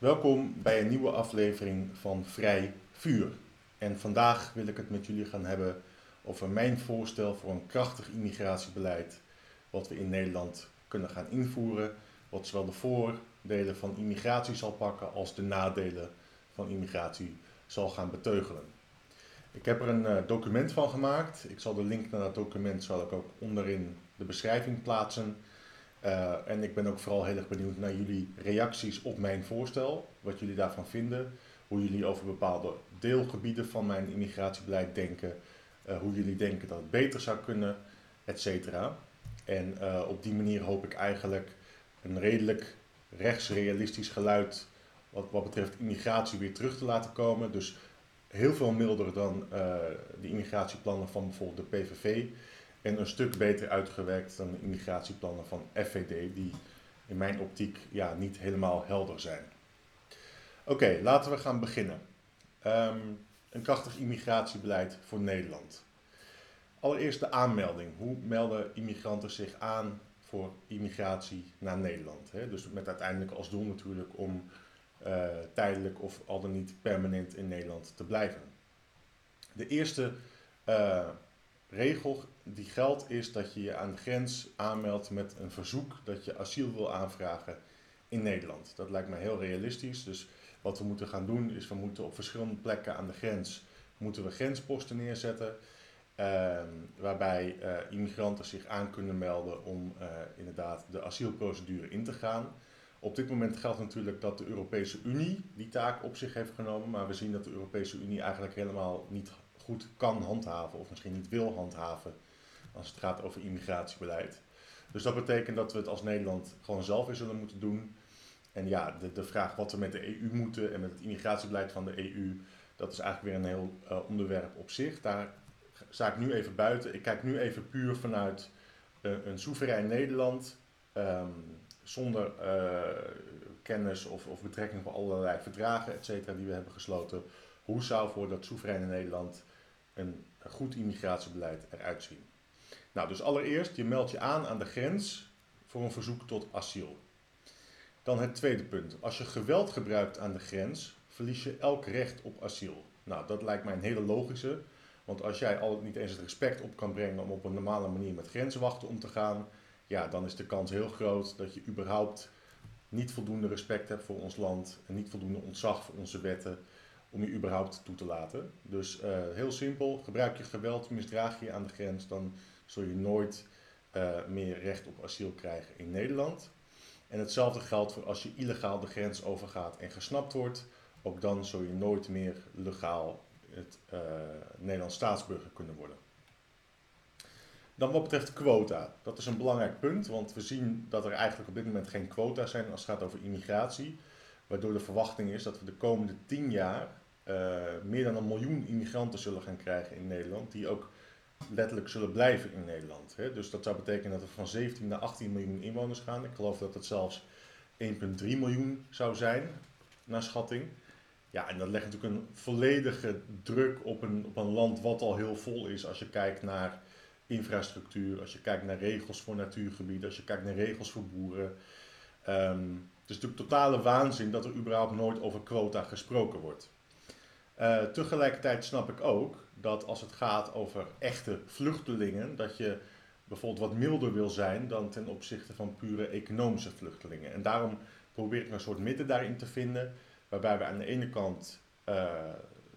Welkom bij een nieuwe aflevering van Vrij Vuur. En vandaag wil ik het met jullie gaan hebben over mijn voorstel voor een krachtig immigratiebeleid. Wat we in Nederland kunnen gaan invoeren. Wat zowel de voordelen van immigratie zal pakken als de nadelen van immigratie zal gaan beteugelen. Ik heb er een uh, document van gemaakt. Ik zal de link naar dat document zal ik ook onderin de beschrijving plaatsen. Uh, en ik ben ook vooral heel erg benieuwd naar jullie reacties op mijn voorstel. Wat jullie daarvan vinden. Hoe jullie over bepaalde deelgebieden van mijn immigratiebeleid denken. Uh, hoe jullie denken dat het beter zou kunnen, et cetera. En op die manier hoop ik eigenlijk een redelijk rechtsrealistisch geluid wat, wat betreft immigratie weer terug te laten komen. Dus heel veel milder dan de immigratieplannen van bijvoorbeeld de PVV. En een stuk beter uitgewerkt dan de immigratieplannen van FVD, die in mijn optiek ja, niet helemaal helder zijn. Oké, laten we gaan beginnen. Um, een krachtig immigratiebeleid voor Nederland. Allereerst de aanmelding. Hoe melden immigranten zich aan voor immigratie naar Nederland? Hè? Dus met uiteindelijk als doel natuurlijk om uh, tijdelijk of al dan niet permanent in Nederland te blijven. De eerste uh, regel die geldt is dat je je aan de grens aanmeldt met een verzoek dat je asiel wil aanvragen in Nederland. Dat lijkt mij heel realistisch. Dus wat we moeten gaan doen is we moeten op verschillende plekken aan de grens moeten we grensposten neerzetten. Uh, waarbij uh, immigranten zich aan kunnen melden om uh, inderdaad de asielprocedure in te gaan. Op dit moment geldt natuurlijk dat de Europese Unie die taak op zich heeft genomen, maar we zien dat de Europese Unie eigenlijk helemaal niet goed kan handhaven of misschien niet wil handhaven als het gaat over immigratiebeleid. Dus dat betekent dat we het als Nederland gewoon zelf weer zullen moeten doen. En ja, de, de vraag wat we met de EU moeten en met het immigratiebeleid van de EU, dat is eigenlijk weer een heel uh, onderwerp op zich. Daar sta ik nu even buiten. Ik kijk nu even puur vanuit uh, een soeverein Nederland. Um, zonder uh, kennis of, of betrekking van allerlei verdragen, et cetera, die we hebben gesloten. Hoe zou voor dat soevereine Nederland een goed immigratiebeleid eruit zien? Nou, dus allereerst, je meldt je aan aan de grens voor een verzoek tot asiel. Dan het tweede punt. Als je geweld gebruikt aan de grens, verlies je elk recht op asiel. Nou, dat lijkt mij een hele logische. Want als jij al niet eens het respect op kan brengen om op een normale manier met grenswachten om te gaan, ja, dan is de kans heel groot dat je überhaupt niet voldoende respect hebt voor ons land en niet voldoende ontzag voor onze wetten om je überhaupt toe te laten. Dus uh, heel simpel, gebruik je geweld, misdraag je aan de grens, dan zul je nooit uh, meer recht op asiel krijgen in Nederland. En hetzelfde geldt voor als je illegaal de grens overgaat en gesnapt wordt, ook dan zul je nooit meer legaal het uh, Nederlands staatsburger kunnen worden. Dan wat betreft quota. Dat is een belangrijk punt, want we zien dat er eigenlijk op dit moment geen quota zijn als het gaat over immigratie. Waardoor de verwachting is dat we de komende tien jaar meer dan een miljoen immigranten zullen gaan krijgen in Nederland. Die ook letterlijk zullen blijven in Nederland. Hè. Dus dat zou betekenen dat we van 17 naar 18 miljoen inwoners gaan. Ik geloof dat het zelfs 1,3 miljoen zou zijn, naar schatting. Ja, en dat legt natuurlijk een volledige druk op een, op een land wat al heel vol is als je kijkt naar infrastructuur, als je kijkt naar regels voor natuurgebieden, als je kijkt naar regels voor boeren. Um, het is natuurlijk totale waanzin dat er überhaupt nooit over quota gesproken wordt. Uh, tegelijkertijd snap ik ook dat als het gaat over echte vluchtelingen, dat je bijvoorbeeld wat milder wil zijn dan ten opzichte van pure economische vluchtelingen. En daarom probeer ik een soort midden daarin te vinden, waarbij we aan de ene kant uh,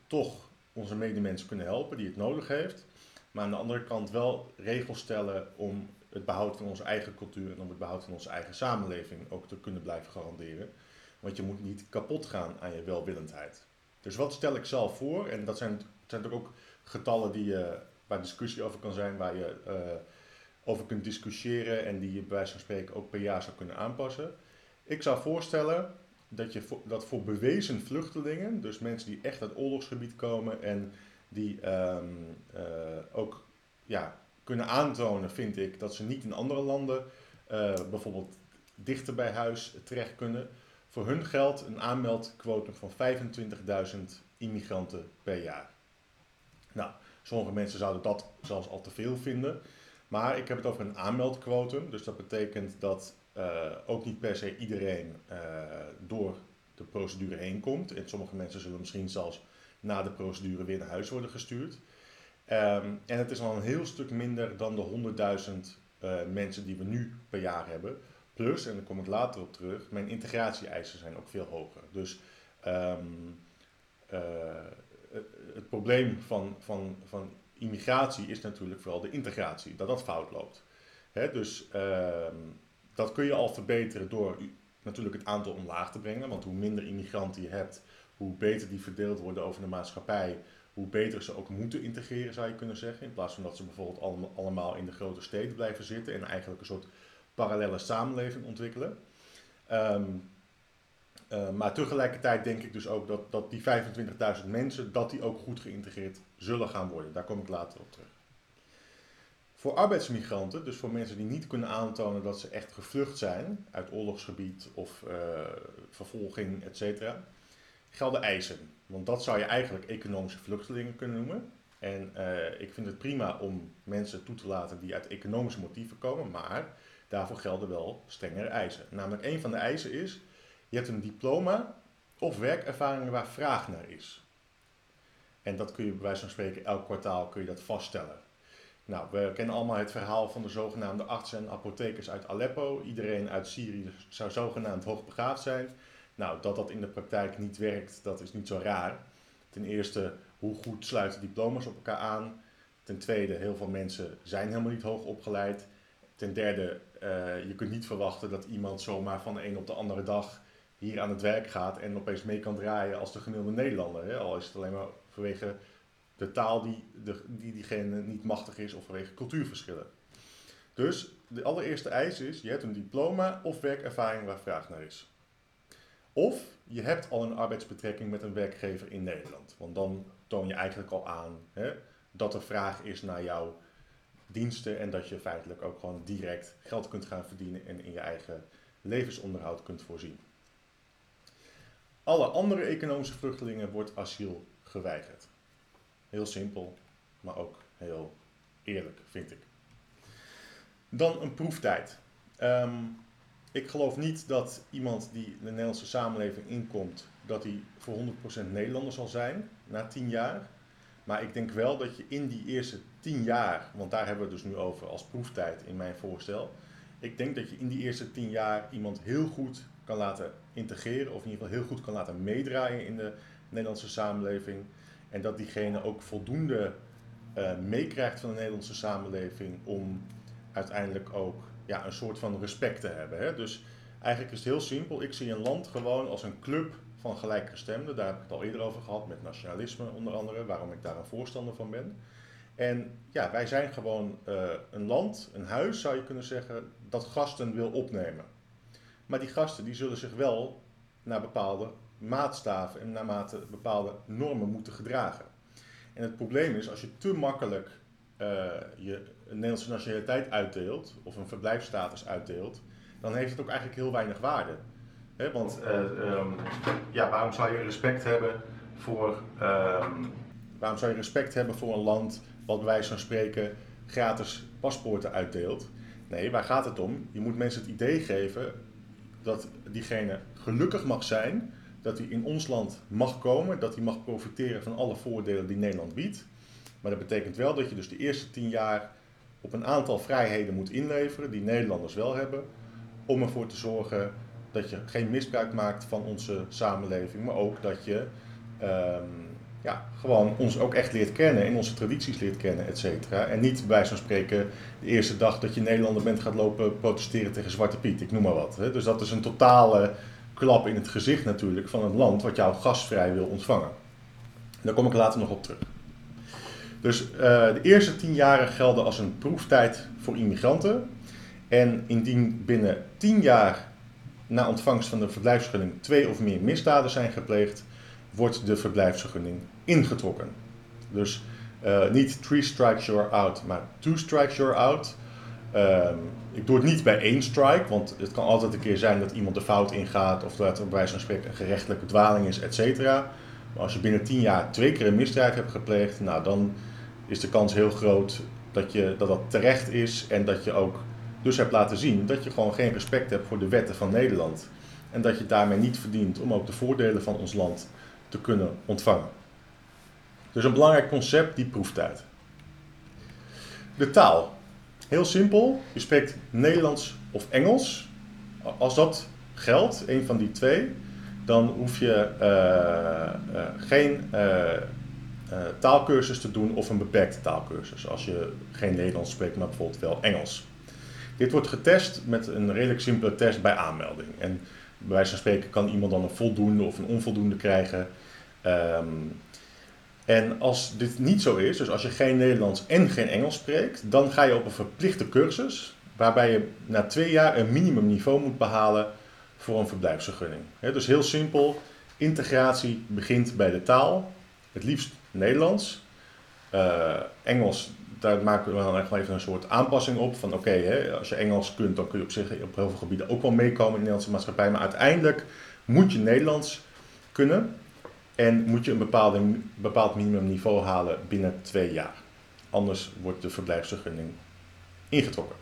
toch onze medemens kunnen helpen die het nodig heeft. Maar aan de andere kant wel regels stellen om het behoud van onze eigen cultuur en om het behoud van onze eigen samenleving ook te kunnen blijven garanderen. Want je moet niet kapot gaan aan je welwillendheid. Dus wat stel ik zelf voor? En dat zijn, zijn ook getallen die, uh, waar discussie over kan zijn, waar je uh, over kunt discussiëren en die je bij wijze van spreken ook per jaar zou kunnen aanpassen. Ik zou voorstellen dat, je voor, dat voor bewezen vluchtelingen, dus mensen die echt uit oorlogsgebied komen en die um, uh, ook ja, kunnen aantonen, vind ik, dat ze niet in andere landen uh, bijvoorbeeld dichter bij huis terecht kunnen. Voor hun geldt een aanmeldquotum van 25.000 immigranten per jaar. Nou, sommige mensen zouden dat zelfs al te veel vinden. Maar ik heb het over een aanmeldquotum. Dus dat betekent dat uh, ook niet per se iedereen uh, door de procedure heen komt. En sommige mensen zullen misschien zelfs na de procedure weer naar huis worden gestuurd. Ehm, en het is al een heel stuk minder dan de 100.000 uh, mensen die we nu per jaar hebben. Plus, en daar kom ik later op terug, mijn integratie-eisen zijn ook veel hoger. Dus um, het probleem van, van, van immigratie is natuurlijk vooral de integratie, dat dat fout loopt. Hè, dus uh, dat kun je al verbeteren door natuurlijk het aantal omlaag te brengen. Want hoe minder immigranten je hebt, hoe beter die verdeeld worden over de maatschappij, hoe beter ze ook moeten integreren, zou je kunnen zeggen. In plaats van dat ze bijvoorbeeld allemaal in de grote steden blijven zitten en eigenlijk een soort parallele samenleving ontwikkelen. Um, uh, maar tegelijkertijd denk ik dus ook dat, dat die 25.000 mensen, dat die ook goed geïntegreerd zullen gaan worden. Daar kom ik later op terug. Voor arbeidsmigranten, dus voor mensen die niet kunnen aantonen dat ze echt gevlucht zijn uit oorlogsgebied of uh, vervolging, etc., gelden eisen. Want dat zou je eigenlijk economische vluchtelingen kunnen noemen. En uh, ik vind het prima om mensen toe te laten die uit economische motieven komen, maar daarvoor gelden wel strengere eisen. Namelijk, een van de eisen is je hebt een diploma of werkervaring waar vraag naar is. En dat kun je bij wijze van spreken elk kwartaal kun je dat vaststellen. Nou, we kennen allemaal het verhaal van de zogenaamde artsen en apothekers uit Aleppo. Iedereen uit Syrië zou zogenaamd hoogbegaafd zijn. Nou, dat dat in de praktijk niet werkt, dat is niet zo raar. Ten eerste, hoe goed sluiten diploma's op elkaar aan? Ten tweede, heel veel mensen zijn helemaal niet hoog opgeleid. Ten derde, uh, je kunt niet verwachten dat iemand zomaar van de een op de andere dag hier aan het werk gaat en opeens mee kan draaien als de gemiddelde Nederlander. Hè? Al is het alleen maar vanwege de taal die, die diegene niet machtig is of vanwege cultuurverschillen. Dus de allereerste eis is, je hebt een diploma of werkervaring waar vraag naar is. Of je hebt al een arbeidsbetrekking met een werkgever in Nederland. Want dan toon je eigenlijk al aan hè, dat er vraag is naar jouw diensten en dat je feitelijk ook gewoon direct geld kunt gaan verdienen en in je eigen levensonderhoud kunt voorzien. Alle andere economische vluchtelingen wordt asiel geweigerd. Heel simpel, maar ook heel eerlijk, vind ik. Dan een proeftijd. Um, ik geloof niet dat iemand die de Nederlandse samenleving inkomt, dat hij voor 100% Nederlander zal zijn na 10 jaar. Maar ik denk wel dat je in die eerste 10 jaar, want daar hebben we het dus nu over als proeftijd in mijn voorstel. Ik denk dat je in die eerste 10 jaar iemand heel goed kan laten integreren, of in ieder geval heel goed kan laten meedraaien in de Nederlandse samenleving. En dat diegene ook voldoende uh, meekrijgt van de Nederlandse samenleving om uiteindelijk ook ja, een soort van respect te hebben. Hè? Dus eigenlijk is het heel simpel. Ik zie een land gewoon als een club van gelijkgestemden. Daar heb ik het al eerder over gehad, met nationalisme onder andere, waarom ik daar een voorstander van ben. En ja, wij zijn gewoon uh, een land, een huis zou je kunnen zeggen, dat gasten wil opnemen. Maar die gasten die zullen zich wel naar bepaalde maatstaven en naarmate bepaalde normen moeten gedragen. En het probleem is, als je te makkelijk uh, je een Nederlandse nationaliteit uitdeelt, of een verblijfsstatus uitdeelt, dan heeft het ook eigenlijk heel weinig waarde. He, want uh, um, ja, waarom zou je respect hebben voor, um, waarom zou je respect hebben voor een land wat bij wijze van spreken gratis paspoorten uitdeelt? Nee, waar gaat het om? Je moet mensen het idee geven dat diegene gelukkig mag zijn, dat hij in ons land mag komen, dat hij mag profiteren van alle voordelen die Nederland biedt. Maar dat betekent wel dat je dus de eerste tien jaar op een aantal vrijheden moet inleveren, die Nederlanders wel hebben, om ervoor te zorgen dat je geen misbruik maakt van onze samenleving, maar ook dat je um, ja, gewoon ons ook echt leert kennen en onze tradities leert kennen, et cetera. En niet bij zo'n spreken de eerste dag dat je Nederlander bent gaat lopen protesteren tegen Zwarte Piet, ik noem maar wat. Hè. Dus dat is een totale klap in het gezicht natuurlijk van een land wat jou gastvrij wil ontvangen. Daar kom ik later nog op terug. Dus uh, de eerste tien jaren gelden als een proeftijd voor immigranten. En indien binnen tien jaar na ontvangst van de verblijfsvergunning twee of meer misdaden zijn gepleegd, wordt de verblijfsvergunning ingetrokken. Dus uh, niet three strikes you're out, maar two strikes you're out. Um, ik doe het niet bij één strike, want het kan altijd een keer zijn dat iemand de fout ingaat of dat er bij zo'n spreken een gerechtelijke dwaling is, et cetera. Maar als je binnen tien jaar twee keer een misdrijf hebt gepleegd, nou dan is de kans heel groot dat, je, dat dat terecht is en dat je ook dus hebt laten zien dat je gewoon geen respect hebt voor de wetten van Nederland. en dat je daarmee niet verdient om ook de voordelen van ons land te kunnen ontvangen. Dus een belangrijk concept, die proeftijd. De taal. Heel simpel, je spreekt Nederlands of Engels. Als dat geldt, een van die twee, dan hoef je eh, eh, geen uh, taalkursus te doen of een beperkte taalkursus. Als je geen Nederlands spreekt, maar bijvoorbeeld wel Engels. Dit wordt getest met een redelijk simpele test bij aanmelding. En bij wijze van spreken kan iemand dan een voldoende of een onvoldoende krijgen. Ehm, en als dit niet zo is, dus als je geen Nederlands en geen Engels spreekt, dan ga je op een verplichte cursus, waarbij je na twee jaar een minimumniveau moet behalen voor een verblijfsvergunning. dus heel simpel, integratie begint bij de taal, het liefst Nederlands. Uh, Engels, daar maken we dan echt even een soort aanpassing op. Van oké, als je Engels kunt, dan kun je op zich op heel veel gebieden ook wel meekomen in de Nederlandse maatschappij. Maar uiteindelijk moet je Nederlands kunnen. En moet je een bepaalde, bepaald minimumniveau halen binnen twee jaar. Anders wordt de verblijfsvergunning ingetrokken.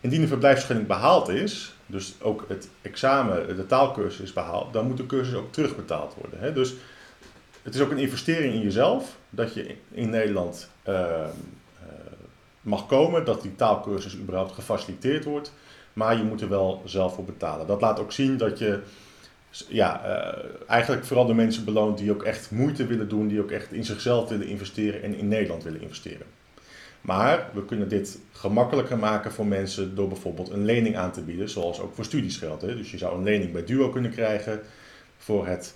Indien de verblijfsvergunning behaald is, dus ook het examen, de taalkursus is behaald, dan moet de cursus ook terugbetaald worden. Dus het is ook een investering in jezelf dat je in Nederland uh, uh, mag komen, dat die taalkursus überhaupt gefaciliteerd wordt, maar je moet er wel zelf voor betalen. Dat laat ook zien dat je ja, uh, eigenlijk vooral de mensen beloont die ook echt moeite willen doen, die ook echt in zichzelf willen investeren en in Nederland willen investeren. Maar we kunnen dit gemakkelijker maken voor mensen door bijvoorbeeld een lening aan te bieden, zoals ook voor studies geldt. Hè. Dus je zou een lening bij Duo kunnen krijgen voor het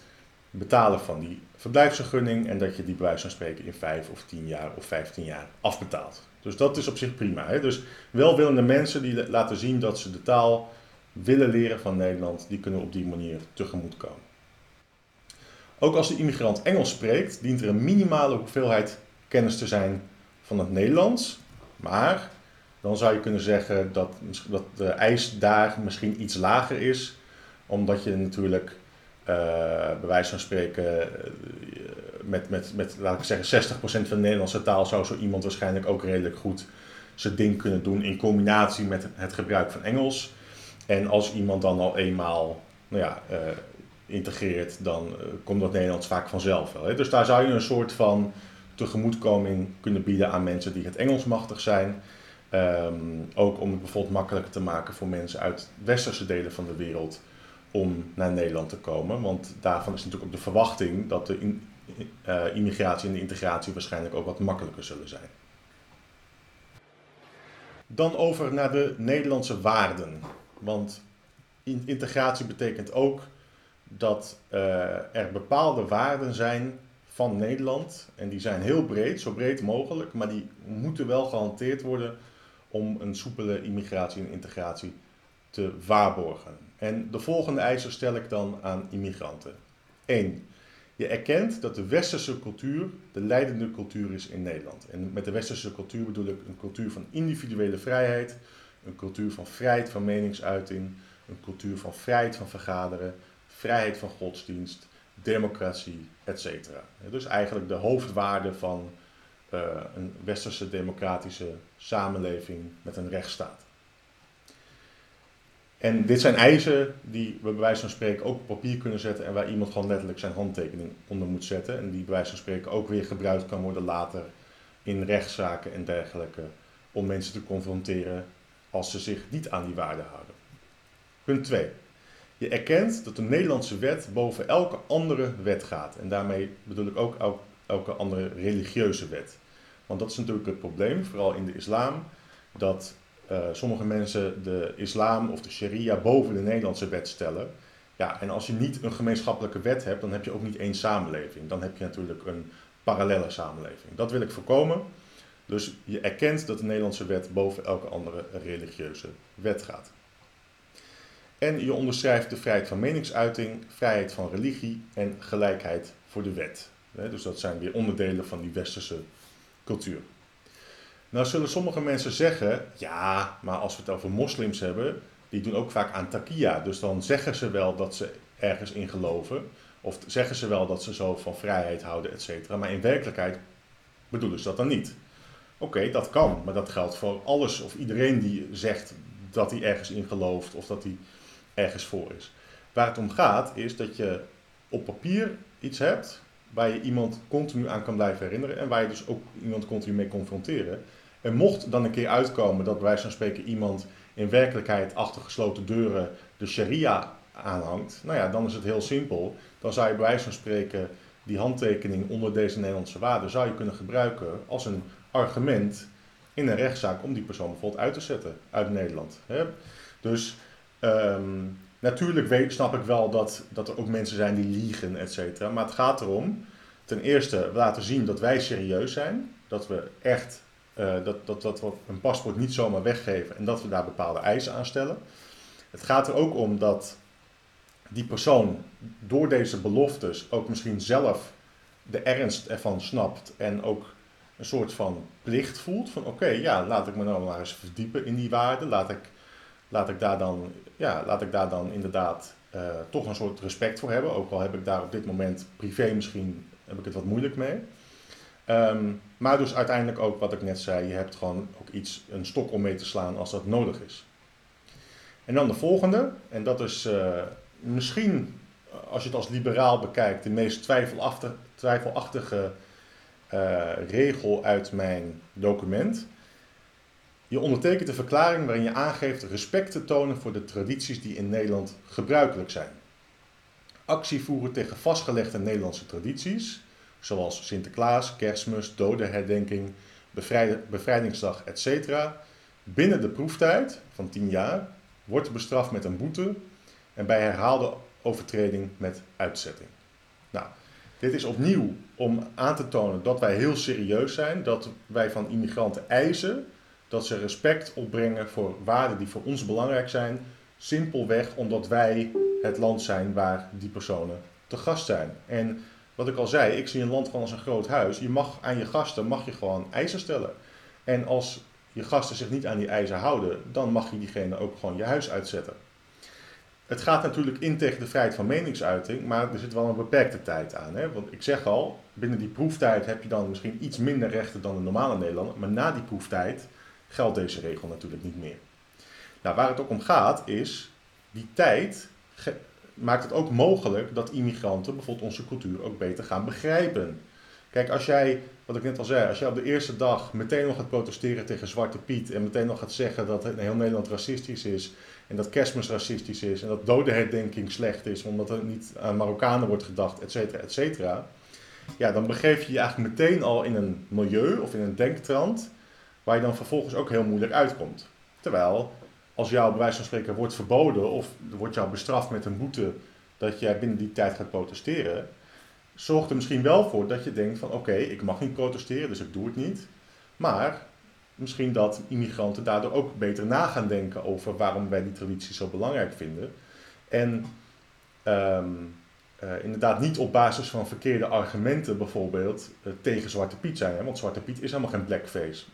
betalen van die verblijfsvergunning en dat je die bij spreken in 5 of 10 jaar of 15 jaar afbetaalt. Dus dat is op zich prima. Hè. Dus welwillende mensen die laten zien dat ze de taal willen leren van Nederland, die kunnen op die manier tegemoet komen. Ook als de immigrant Engels spreekt, dient er een minimale hoeveelheid kennis te zijn van het Nederlands. Maar dan zou je kunnen zeggen dat, dat de eis daar misschien iets lager is, omdat je natuurlijk bij wijze van spreken uh, met, met, met, laat ik zeggen, 60% van de Nederlandse taal zou zo iemand waarschijnlijk ook redelijk goed zijn ding kunnen doen in combinatie met het gebruik van Engels. En als iemand dan al eenmaal nou ja, uh, integreert, dan komt dat Nederlands vaak vanzelf wel. Hè? Dus daar zou je een soort van tegemoetkoming kunnen bieden aan mensen die het Engels machtig zijn. Um, ook om het bijvoorbeeld makkelijker te maken voor mensen uit westerse delen van de wereld om naar Nederland te komen. Want daarvan is natuurlijk ook de verwachting dat de in, uh, immigratie en de integratie waarschijnlijk ook wat makkelijker zullen zijn. Dan over naar de Nederlandse waarden. Want integratie betekent ook dat uh, er bepaalde waarden zijn van Nederland. En die zijn heel breed, zo breed mogelijk, maar die moeten wel gehanteerd worden om een soepele immigratie en integratie te waarborgen. En de volgende eisen stel ik dan aan immigranten. 1. Je erkent dat de westerse cultuur de leidende cultuur is in Nederland. En met de westerse cultuur bedoel ik een cultuur van individuele vrijheid, een cultuur van vrijheid van meningsuiting, een cultuur van vrijheid van vergaderen, vrijheid van godsdienst, democratie, etc. Dus eigenlijk de hoofdwaarden van uh, een westerse democratische samenleving met een rechtsstaat. En dit zijn eisen die we bij wijze van spreken ook op papier kunnen zetten en waar iemand gewoon letterlijk zijn handtekening onder moet zetten. En die bij wijze van spreken ook weer gebruikt kan worden later in rechtszaken en dergelijke om mensen te confronteren als ze zich niet aan die waarden houden. Punt 2. Je erkent dat de Nederlandse wet boven elke andere wet gaat. En daarmee bedoel ik ook elke andere religieuze wet. Want dat is natuurlijk het probleem, vooral in de islam, dat uh, sommige mensen de islam of de sharia boven de Nederlandse wet stellen. Ja, en als je niet een gemeenschappelijke wet hebt, dan heb je ook niet één samenleving. Dan heb je natuurlijk een parallele samenleving. Dat wil ik voorkomen. Dus je erkent dat de Nederlandse wet boven elke andere religieuze wet gaat. En je onderschrijft de vrijheid van meningsuiting, vrijheid van religie en gelijkheid voor de wet. Dus dat zijn weer onderdelen van die westerse cultuur. Nou zullen sommige mensen zeggen, ja, maar als we het over moslims hebben, die doen ook vaak aan takia. Dus dan zeggen ze wel dat ze ergens in geloven. Of zeggen ze wel dat ze zo van vrijheid houden, et cetera. Maar in werkelijkheid bedoelen ze dat dan niet. Oké, dat kan, maar dat geldt voor alles of iedereen die zegt dat hij ergens in gelooft of dat hij ergens voor is. Waar het om gaat is dat je op papier iets hebt waar je iemand continu aan kan blijven herinneren en waar je dus ook iemand continu mee confronteren. En mocht dan een keer uitkomen dat bij wijze van spreken iemand in werkelijkheid achter gesloten deuren de sharia aanhangt, nou ja, dan is het heel simpel. Dan zou je bij wijze van spreken die handtekening onder deze Nederlandse waarden zou je kunnen gebruiken als een argument in een rechtszaak om die persoon bijvoorbeeld uit te zetten uit Nederland. Dus ehm, natuurlijk weet, snap ik wel dat, dat er ook mensen zijn die liegen, et cetera. Maar het gaat erom, ten eerste, laten zien dat wij serieus zijn. Dat we echt, uh, dat, dat, dat we een paspoort niet zomaar weggeven en dat we daar bepaalde eisen aan stellen. Het gaat er ook om dat die persoon door deze beloftes ook misschien zelf de ernst ervan snapt en ook een soort van plicht voelt. Van oké, ja, laat ik me nou maar eens verdiepen in die waarden. Laat ik, laat ik, daar, dan, ja, laat ik daar dan inderdaad uh, toch een soort respect voor hebben. Ook al heb ik daar op dit moment privé misschien heb ik het wat moeilijk mee. Um, maar dus uiteindelijk ook wat ik net zei, je hebt gewoon ook iets, een stok om mee te slaan als dat nodig is. En dan de volgende, en dat is uh, misschien, als je het als liberaal bekijkt, de meest twijfelachtige, twijfelachtige regel uit mijn document. Je ondertekent een verklaring waarin je aangeeft respect te tonen voor de tradities die in Nederland gebruikelijk zijn. Actie voeren tegen vastgelegde Nederlandse tradities, zoals Sinterklaas, Kerstmis, dodenherdenking, bevrijdingsdag, etc. Binnen de proeftijd van 10 jaar wordt bestraft met een boete en bij herhaalde overtreding met uitzetting. Nou, dit is opnieuw om aan te tonen dat wij heel serieus zijn, dat wij van immigranten eisen dat ze respect opbrengen voor waarden die voor ons belangrijk zijn, simpelweg omdat wij het land zijn waar die personen te gast zijn. En wat ik al zei, ik zie een land gewoon als een groot huis. Je mag aan je gasten mag je gewoon eisen stellen. En als je gasten zich niet aan die eisen houden, dan mag je diegene ook gewoon je huis uitzetten. Het gaat natuurlijk in tegen de vrijheid van meningsuiting, maar er zit wel een beperkte tijd aan. Hè? Want ik zeg al, binnen die proeftijd heb je dan misschien iets minder rechten dan de normale Nederlander, maar na die proeftijd geldt deze regel natuurlijk niet meer. Nou, waar het ook om gaat is, die tijd maakt het ook mogelijk dat immigranten bijvoorbeeld onze cultuur ook beter gaan begrijpen. Kijk, als jij, wat ik net al zei, als jij op de eerste dag meteen nog gaat protesteren tegen Zwarte Piet en meteen nog gaat zeggen dat heel Nederland racistisch is en dat kerstmis racistisch is en dat dodenherdenking slecht is omdat er niet aan Marokkanen wordt gedacht, et cetera, et cetera. Ja, dan begeef je je eigenlijk meteen al in een milieu of in een denktrand waar je dan vervolgens ook heel moeilijk uitkomt. Terwijl als jou bij van spreken wordt verboden of wordt jou bestraft met een boete dat jij binnen die tijd gaat protesteren, zorgt er misschien wel voor dat je denkt van oké, ik mag niet protesteren, dus ik doe het niet. Maar misschien dat immigranten daardoor ook beter na gaan denken over waarom wij die traditie zo belangrijk vinden. En um, uh, inderdaad niet op basis van verkeerde argumenten bijvoorbeeld uh, tegen Zwarte Piet zijn. Hè? Want Zwarte Piet is helemaal geen blackface.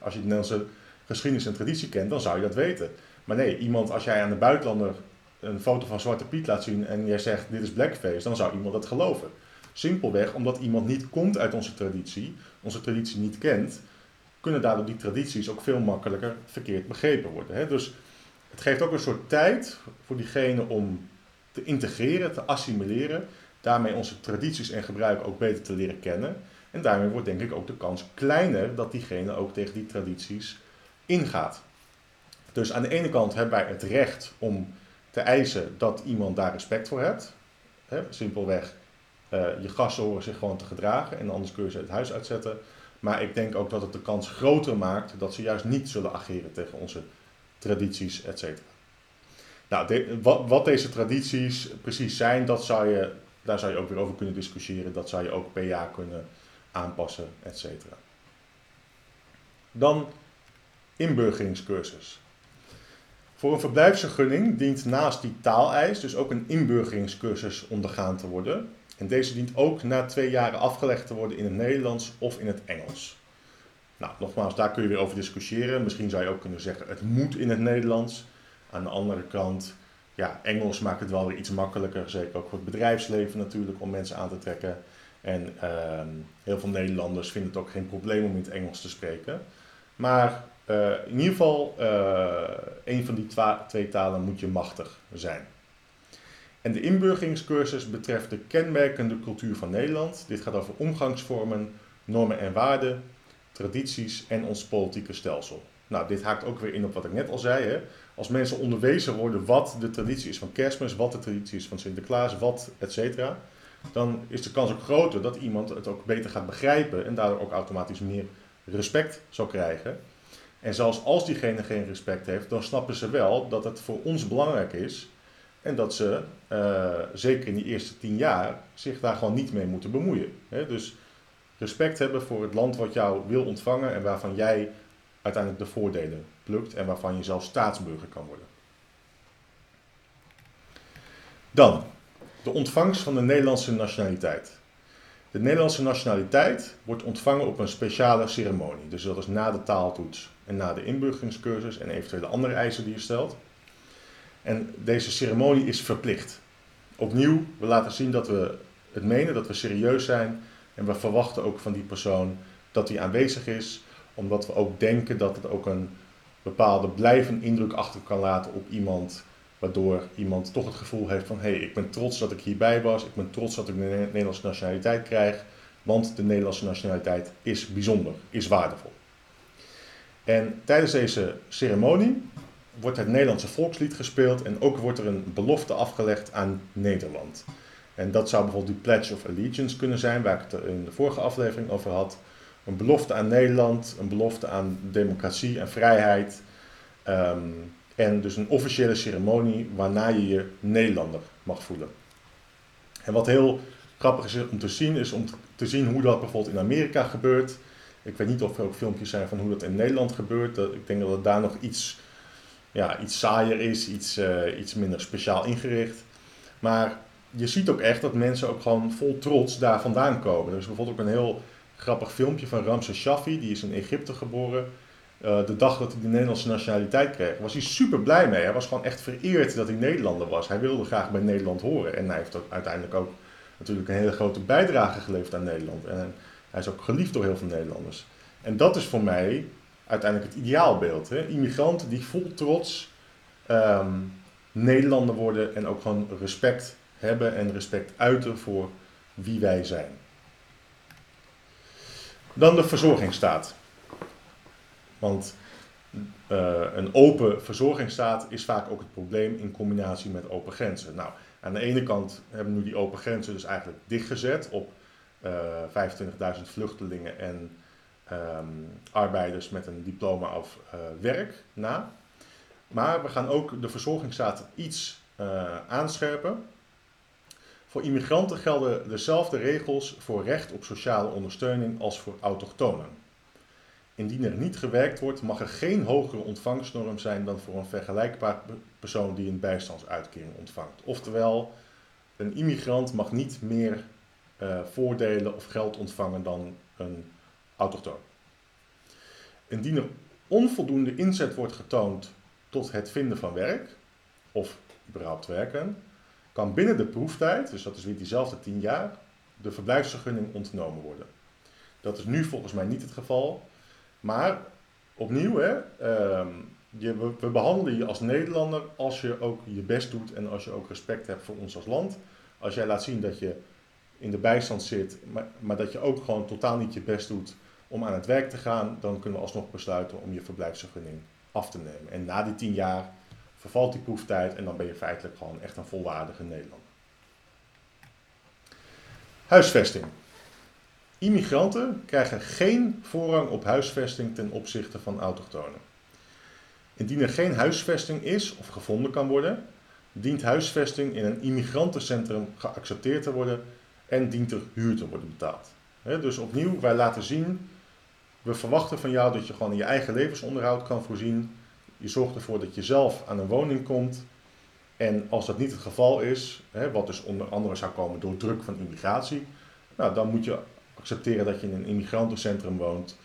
Als je de Nederlandse geschiedenis en traditie kent, dan zou je dat weten. Maar nee, iemand, als jij aan de buitenlander een foto van Zwarte Piet laat zien en jij zegt dit is blackface, dan zou iemand dat geloven. Simpelweg omdat iemand niet komt uit onze traditie, onze traditie niet kent, kunnen daardoor die tradities ook veel makkelijker verkeerd begrepen worden. Hè? Dus het geeft ook een soort tijd voor diegene om te integreren, te assimileren, daarmee onze tradities en gebruiken ook beter te leren kennen. En daarmee wordt denk ik ook de kans kleiner dat diegene ook tegen die tradities ingaat. Dus aan de ene kant hebben wij het recht om te eisen dat iemand daar respect voor hebt. He, simpelweg, uh, je gasten horen zich gewoon te gedragen en anders kun je ze het huis uitzetten. Maar ik denk ook dat het de kans groter maakt dat ze juist niet zullen ageren tegen onze tradities, et cetera. Nou, wat, wat, deze tradities precies zijn, dat zou je, daar zou je ook weer over kunnen discussiëren. Dat zou je ook per jaar kunnen aanpassen, et cetera. Dan inburgeringscursus. Voor een verblijfsvergunning dient naast die taaleis dus ook een inburgeringscursus ondergaan te worden. En deze dient ook na twee jaren afgelegd te worden in het Nederlands of in het Engels. Nou, nogmaals, daar kun je weer over discussiëren. Misschien zou je ook kunnen zeggen, het moet in het Nederlands. Aan de andere kant, ja, Engels maakt het wel weer iets makkelijker. Zeker ook voor het bedrijfsleven natuurlijk, om mensen aan te trekken. En uh, heel veel Nederlanders vinden het ook geen probleem om in het Engels te spreken. Maar uh, in ieder geval, uh, een van die twee talen moet je machtig zijn. En de inburgeringscursus betreft de kenmerkende cultuur van Nederland. Dit gaat over omgangsvormen, normen en waarden, tradities en ons politieke stelsel. Nou, dit haakt ook weer in op wat ik net al zei. Hè. Als mensen onderwezen worden wat de traditie is van kerstmis, wat de traditie is van Sinterklaas, wat et cetera, dan is de kans ook groter dat iemand het ook beter gaat begrijpen en daardoor ook automatisch meer respect zal krijgen. En zelfs als diegene geen respect heeft, dan snappen ze wel dat het voor ons belangrijk is en dat ze, uh, zeker in die eerste tien jaar, zich daar gewoon niet mee moeten bemoeien. Dus respect hebben voor het land wat jou wil ontvangen en waarvan jij uiteindelijk de voordelen plukt en waarvan je zelf staatsburger kan worden. Dan, de ontvangst van de Nederlandse nationaliteit. De Nederlandse nationaliteit wordt ontvangen op een speciale ceremonie. Dus dat is na de taaltoets en na de inburgeringscursus en eventuele andere eisen die je stelt. En deze ceremonie is verplicht. Opnieuw, we laten zien dat we het menen, dat we serieus zijn en we verwachten ook van die persoon dat hij aanwezig is, omdat we ook denken dat het ook een bepaalde blijvende indruk achter kan laten op iemand, waardoor iemand toch het gevoel heeft van hé, hey, ik ben trots dat ik hierbij was, ik ben trots dat ik de Nederlandse nationaliteit krijg, want de Nederlandse nationaliteit is bijzonder, is waardevol. En tijdens deze ceremonie wordt het Nederlandse volkslied gespeeld en ook wordt er een belofte afgelegd aan Nederland. En dat zou bijvoorbeeld die Pledge of Allegiance kunnen zijn, waar ik het in de vorige aflevering over had. Een belofte aan Nederland, een belofte aan democratie en vrijheid. Ehm, en dus een officiële ceremonie waarna je je Nederlander mag voelen. En wat heel grappig is om te zien, is om te zien hoe dat bijvoorbeeld in Amerika gebeurt. Ik weet niet of er ook filmpjes zijn van hoe dat in Nederland gebeurt. Ik denk dat het daar nog iets, ja, iets saaier is, iets, uh, iets minder speciaal ingericht. Maar je ziet ook echt dat mensen ook gewoon vol trots daar vandaan komen. Er is bijvoorbeeld ook een heel grappig filmpje van Ramses Shaffi, die is in Egypte geboren. Uh, de dag dat hij de Nederlandse nationaliteit kreeg, was hij super blij mee. Hij was gewoon echt vereerd dat hij Nederlander was. Hij wilde graag bij Nederland horen. En hij heeft ook uiteindelijk ook natuurlijk een hele grote bijdrage geleverd aan Nederland. En hij is ook geliefd door heel veel Nederlanders. En dat is voor mij uiteindelijk het ideaalbeeld. Hè? Immigranten die vol trots um, Nederlander worden en ook gewoon respect hebben en respect uiten voor wie wij zijn. Dan de verzorgingsstaat. Want uh, een open verzorgingsstaat is vaak ook het probleem in combinatie met open grenzen. Nou, aan de ene kant hebben we nu die open grenzen dus eigenlijk dichtgezet op uh, eh, 25.000 vluchtelingen en um, arbeiders met een diploma of uh, werk na. Maar we gaan ook de verzorgingsstaat iets aanscherpen. Voor immigranten gelden dezelfde regels voor recht op sociale ondersteuning als voor autochtonen. Indien er niet gewerkt wordt, mag er geen hogere ontvangstnorm zijn dan voor een vergelijkbaar persoon die een bijstandsuitkering ontvangt. Oftewel, een immigrant mag niet meer uh, voordelen of geld ontvangen dan een autochtoon. Indien er onvoldoende inzet wordt getoond tot het vinden van werk, of überhaupt werken, kan binnen de proeftijd, dus dat is weer diezelfde 10 jaar, de verblijfsvergunning ontnomen worden. Dat is nu volgens mij niet het geval, maar opnieuw, hè, uh, je, we, we, behandelen je als Nederlander als je ook je best doet en als je ook respect hebt voor ons als land. Als jij laat zien dat je in de bijstand zit, maar, maar dat je ook gewoon totaal niet je best doet om aan het werk te gaan, dan kunnen we alsnog besluiten om je verblijfsvergunning af te nemen. En na die 10 jaar vervalt die proeftijd en dan ben je feitelijk gewoon echt een volwaardige Nederlander. Huisvesting. Immigranten krijgen geen voorrang op huisvesting ten opzichte van autochtonen. Indien er geen huisvesting is of gevonden kan worden, dient huisvesting in een immigrantencentrum geaccepteerd te worden en dient er huur te worden betaald. dus opnieuw, wij laten zien, we verwachten van jou dat je gewoon je eigen levensonderhoud kan voorzien je zorgt ervoor dat je zelf aan een woning komt. En als dat niet het geval is, wat dus onder andere zou komen door druk van immigratie, nou, dan moet je accepteren dat je in een immigrantencentrum woont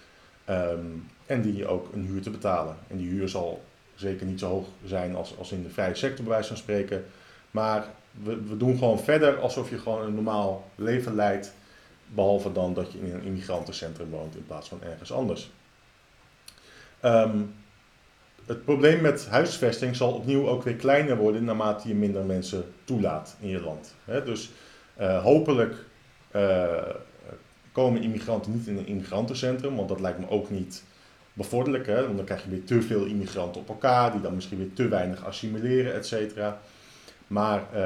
um, en die je ook een huur te betalen. En die huur zal zeker niet zo hoog zijn als, als in de vrije sector, bij wijze van spreken. Maar we, we doen gewoon verder alsof je gewoon een normaal leven leidt, behalve dan dat je in een immigrantencentrum woont in plaats van ergens anders. Um, het probleem met huisvesting zal opnieuw ook weer kleiner worden naarmate je minder mensen toelaat in je land. dus uh, hopelijk uh, komen immigranten niet in een immigrantencentrum, want dat lijkt me ook niet bevorderlijk. Hè? Want dan krijg je weer te veel immigranten op elkaar, die dan misschien weer te weinig assimileren, et cetera. Maar uh,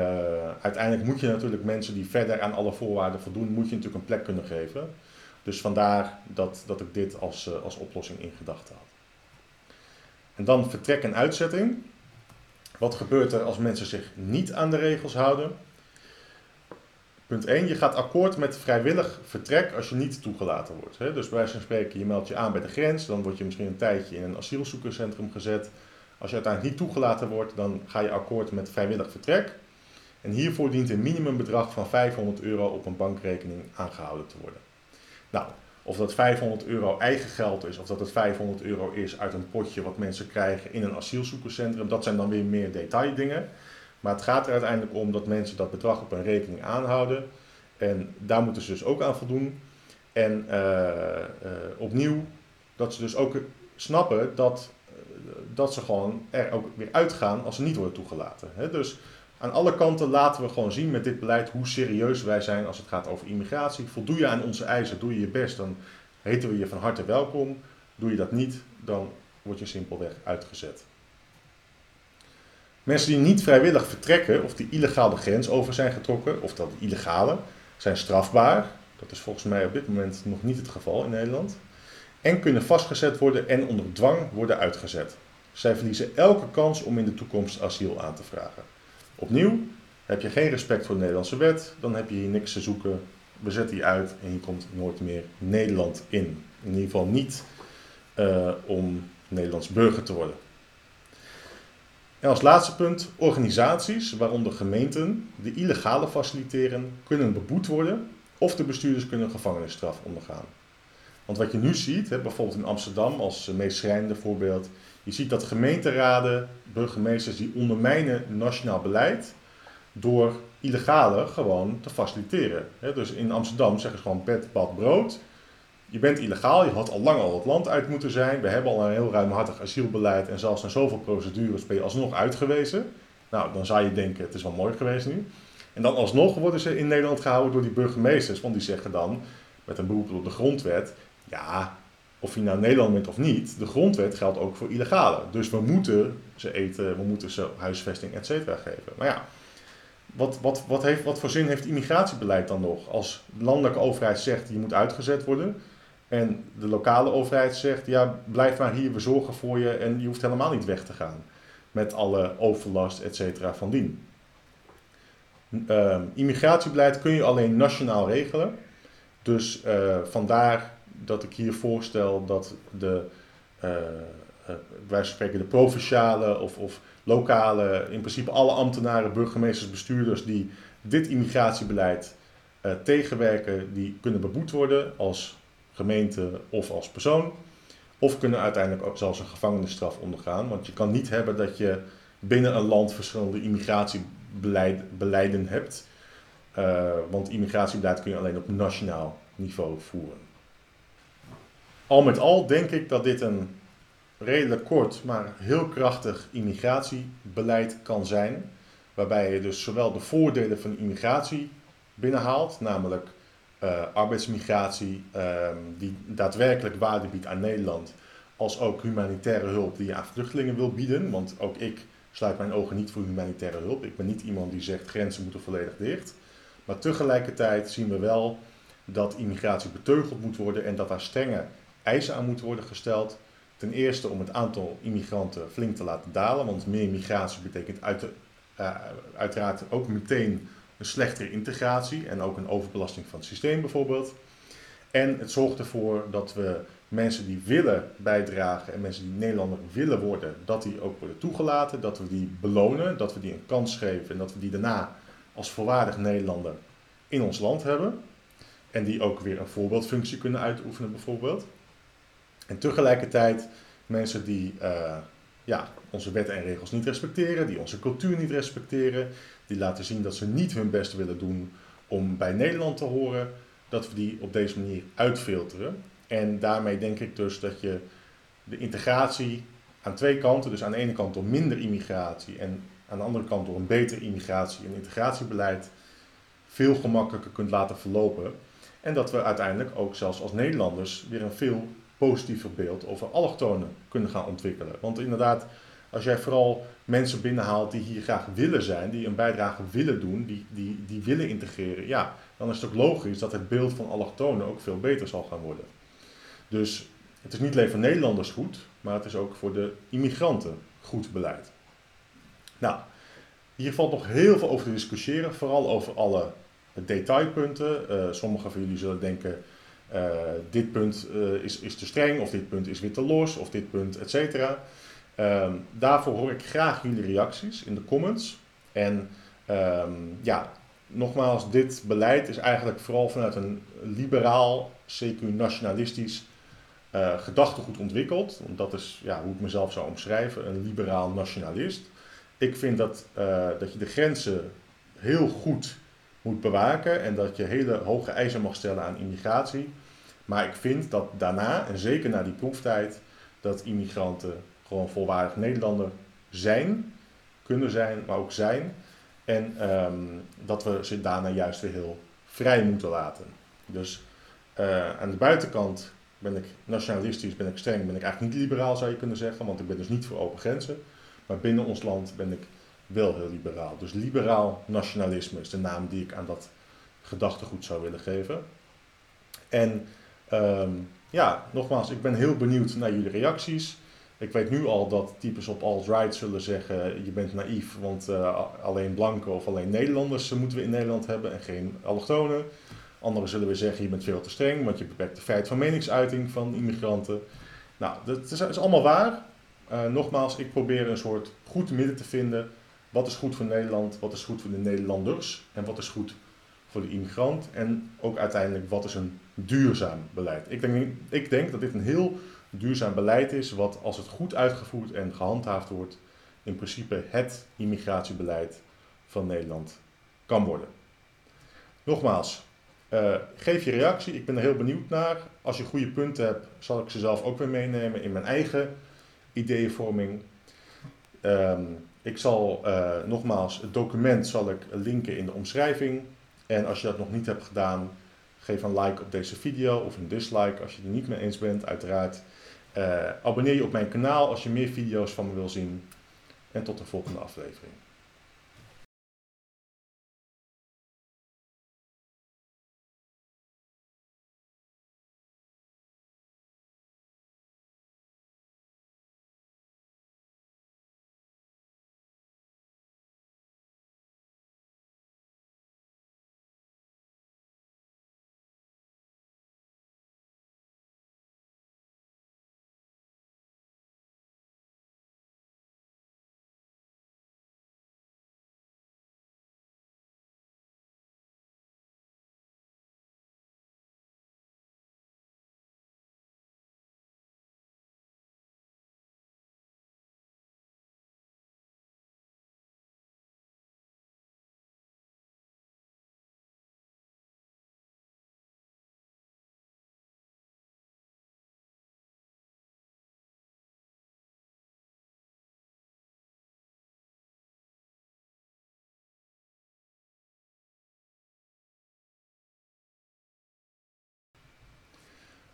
uiteindelijk moet je natuurlijk mensen die verder aan alle voorwaarden voldoen, moet je natuurlijk een plek kunnen geven. Dus vandaar dat, dat ik dit als, uh, als oplossing in gedachten had. En dan vertrek en uitzetting. Wat gebeurt er als mensen zich niet aan de regels houden? Punt 1. Je gaat akkoord met vrijwillig vertrek als je niet toegelaten wordt. Hè? Dus bij wijze van spreken, je meldt je aan bij de grens, dan word je misschien een tijdje in een asielzoekerscentrum gezet. Als je uiteindelijk niet toegelaten wordt, dan ga je akkoord met vrijwillig vertrek. En hiervoor dient een minimumbedrag van 500 euro op een bankrekening aangehouden te worden. Nou, of dat 500 euro eigen geld is, of dat het 500 euro is uit een potje wat mensen krijgen in een asielzoekerscentrum, dat zijn dan weer meer detaildingen. Maar het gaat er uiteindelijk om dat mensen dat bedrag op een rekening aanhouden. En daar moeten ze dus ook aan voldoen. En uh, uh, opnieuw, dat ze dus ook snappen dat, dat ze gewoon er ook weer uitgaan als ze niet worden toegelaten. Dus aan alle kanten laten we gewoon zien met dit beleid hoe serieus wij zijn als het gaat over immigratie. Voldoe je aan onze eisen, doe je je best, dan heten we je van harte welkom. Doe je dat niet, dan word je simpelweg uitgezet. Mensen die niet vrijwillig vertrekken of die illegaal de grens over zijn getrokken, of dat illegale, zijn strafbaar. Dat is volgens mij op dit moment nog niet het geval in Nederland. En kunnen vastgezet worden en onder dwang worden uitgezet. Zij verliezen elke kans om in de toekomst asiel aan te vragen. Opnieuw, heb je geen respect voor de Nederlandse wet, dan heb je hier niks te zoeken. We zetten je uit en je komt nooit meer Nederland in. In ieder geval niet uh, om Nederlands burger te worden. En als laatste punt, organisaties, waaronder gemeenten, die illegale faciliteren, kunnen beboet worden of de bestuurders kunnen gevangenisstraf ondergaan. Want wat je nu ziet, bijvoorbeeld in Amsterdam als meest schrijnende voorbeeld, je ziet dat gemeenteraden, burgemeesters die ondermijnen nationaal beleid door illegale gewoon te faciliteren. Dus in Amsterdam zeggen ze gewoon bed, bad, brood je bent illegaal, je had al lang al het land uit moeten zijn. We hebben al een heel ruimhartig asielbeleid en zelfs na zoveel procedures ben je alsnog uitgewezen. Nou, dan zou je denken, het is wel mooi geweest nu. En dan alsnog worden ze in Nederland gehouden door die burgemeesters, want die zeggen dan, met een beroep op de grondwet, ja, of je nou Nederland bent of niet, de grondwet geldt ook voor illegale. Dus we moeten ze eten, we moeten ze huisvesting, et cetera geven. Maar ja, wat, wat, wat, heeft, wat voor zin heeft immigratiebeleid dan nog? Als de landelijke overheid zegt, je moet uitgezet worden, en de lokale overheid zegt, ja, blijf maar hier, we zorgen voor je en je hoeft helemaal niet weg te gaan. Met alle overlast, et cetera, van dien. Uh, immigratiebeleid kun je alleen nationaal regelen. Dus uh, vandaar dat ik hier voorstel dat de, uh, wij spreken de provinciale of, of lokale, in principe alle ambtenaren, burgemeesters, bestuurders die dit immigratiebeleid tegenwerken, die kunnen beboet worden als gemeente of als persoon. Of kunnen uiteindelijk ook zelfs een gevangenisstraf ondergaan. Want je kan niet hebben dat je binnen een land verschillende immigratiebeleiden hebt. Uh, want immigratiebeleid kun je alleen op nationaal niveau voeren. Al met al denk ik dat dit een redelijk kort, maar heel krachtig immigratiebeleid kan zijn. Waarbij je dus zowel de voordelen van immigratie binnenhaalt, namelijk uh, arbeidsmigratie, um, die daadwerkelijk waarde biedt aan Nederland, als ook humanitaire hulp die je aan vluchtelingen wil bieden. Want ook ik sluit mijn ogen niet voor humanitaire hulp. Ik ben niet iemand die zegt grenzen moeten volledig dicht. Maar tegelijkertijd zien we wel dat immigratie beteugeld moet worden en dat daar strenge eisen aan moeten worden gesteld. Ten eerste om het aantal immigranten flink te laten dalen, want meer migratie betekent uit de, uh, uiteraard ook meteen een slechtere integratie en ook een overbelasting van het systeem bijvoorbeeld. En het zorgt ervoor dat we mensen die willen bijdragen en mensen die Nederlander willen worden, dat die ook worden toegelaten, dat we die belonen, dat we die een kans geven en dat we die daarna als volwaardig Nederlander in ons land hebben. En die ook weer een voorbeeldfunctie kunnen uitoefenen bijvoorbeeld. En tegelijkertijd mensen die uh, ja, onze wetten en regels niet respecteren, die onze cultuur niet respecteren, die laten zien dat ze niet hun best willen doen om bij Nederland te horen, dat we die op deze manier uitfilteren. En daarmee denk ik dus dat je de integratie aan twee kanten. Dus aan de ene kant door minder immigratie en aan de andere kant door een beter immigratie- en integratiebeleid veel gemakkelijker kunt laten verlopen. En dat we uiteindelijk ook zelfs als Nederlanders weer een veel positiever beeld over allochtonen kunnen gaan ontwikkelen. Want inderdaad, als jij vooral mensen binnenhaalt die hier graag willen zijn, die een bijdrage willen doen, die, die, die willen integreren, ja, dan is het ook logisch dat het beeld van allochtonen ook veel beter zal gaan worden. Dus het is niet alleen voor Nederlanders goed, maar het is ook voor de immigranten goed beleid. Nou, hier valt nog heel veel over te discussiëren, vooral over alle detailpunten. Uh, sommigen van jullie zullen denken, uh, dit punt uh, is, is te streng, of dit punt is weer te los, of dit punt, et cetera. Um, daarvoor hoor ik graag jullie reacties in de comments. En um, ja, nogmaals, dit beleid is eigenlijk vooral vanuit een liberaal, CQ-nationalistisch gedachtegoed ontwikkeld. Dat is ja, hoe ik mezelf zou omschrijven, een liberaal nationalist. Ik vind dat, dat je de grenzen heel goed moet bewaken en dat je hele hoge eisen mag stellen aan immigratie. Maar ik vind dat daarna, en zeker na die proeftijd, dat immigranten gewoon volwaardig Nederlander zijn, kunnen zijn, maar ook zijn. En um, dat we ze daarna juist weer heel vrij moeten laten. Dus uh, aan de buitenkant ben ik nationalistisch, ben ik streng, ben ik eigenlijk niet liberaal zou je kunnen zeggen, want ik ben dus niet voor open grenzen. Maar binnen ons land ben ik wel heel liberaal. Dus liberaal nationalisme is de naam die ik aan dat gedachtegoed zou willen geven. En um, ja, nogmaals, ik ben heel benieuwd naar jullie reacties. Ik weet nu al dat types op alt-right zullen zeggen: je bent naïef, want uh, alleen blanken of alleen Nederlanders moeten we in Nederland hebben en geen allochtonen. Anderen zullen weer zeggen: je bent veel te streng, want je beperkt de feit van meningsuiting van immigranten. Nou, dat is, allemaal waar. Uh, nogmaals, ik probeer een soort goed midden te vinden wat is goed voor Nederland, wat is goed voor de Nederlanders en wat is goed voor de immigrant en ook uiteindelijk wat is een duurzaam beleid. Ik denk, ik denk dat dit een heel duurzaam beleid is wat als het goed uitgevoerd en gehandhaafd wordt in principe het immigratiebeleid van Nederland kan worden. Nogmaals, uh, geef je reactie, ik ben er heel benieuwd naar. Als je goede punten hebt, zal ik ze zelf ook weer meenemen in mijn eigen ideeënvorming. Um, ik zal uh, nogmaals, het document zal ik linken in de omschrijving. En als je dat nog niet hebt gedaan, geef een like op deze video of een dislike als je het er niet mee eens bent, uiteraard. Uh, abonneer je op mijn kanaal als je meer video's van me wil zien. En tot de volgende aflevering.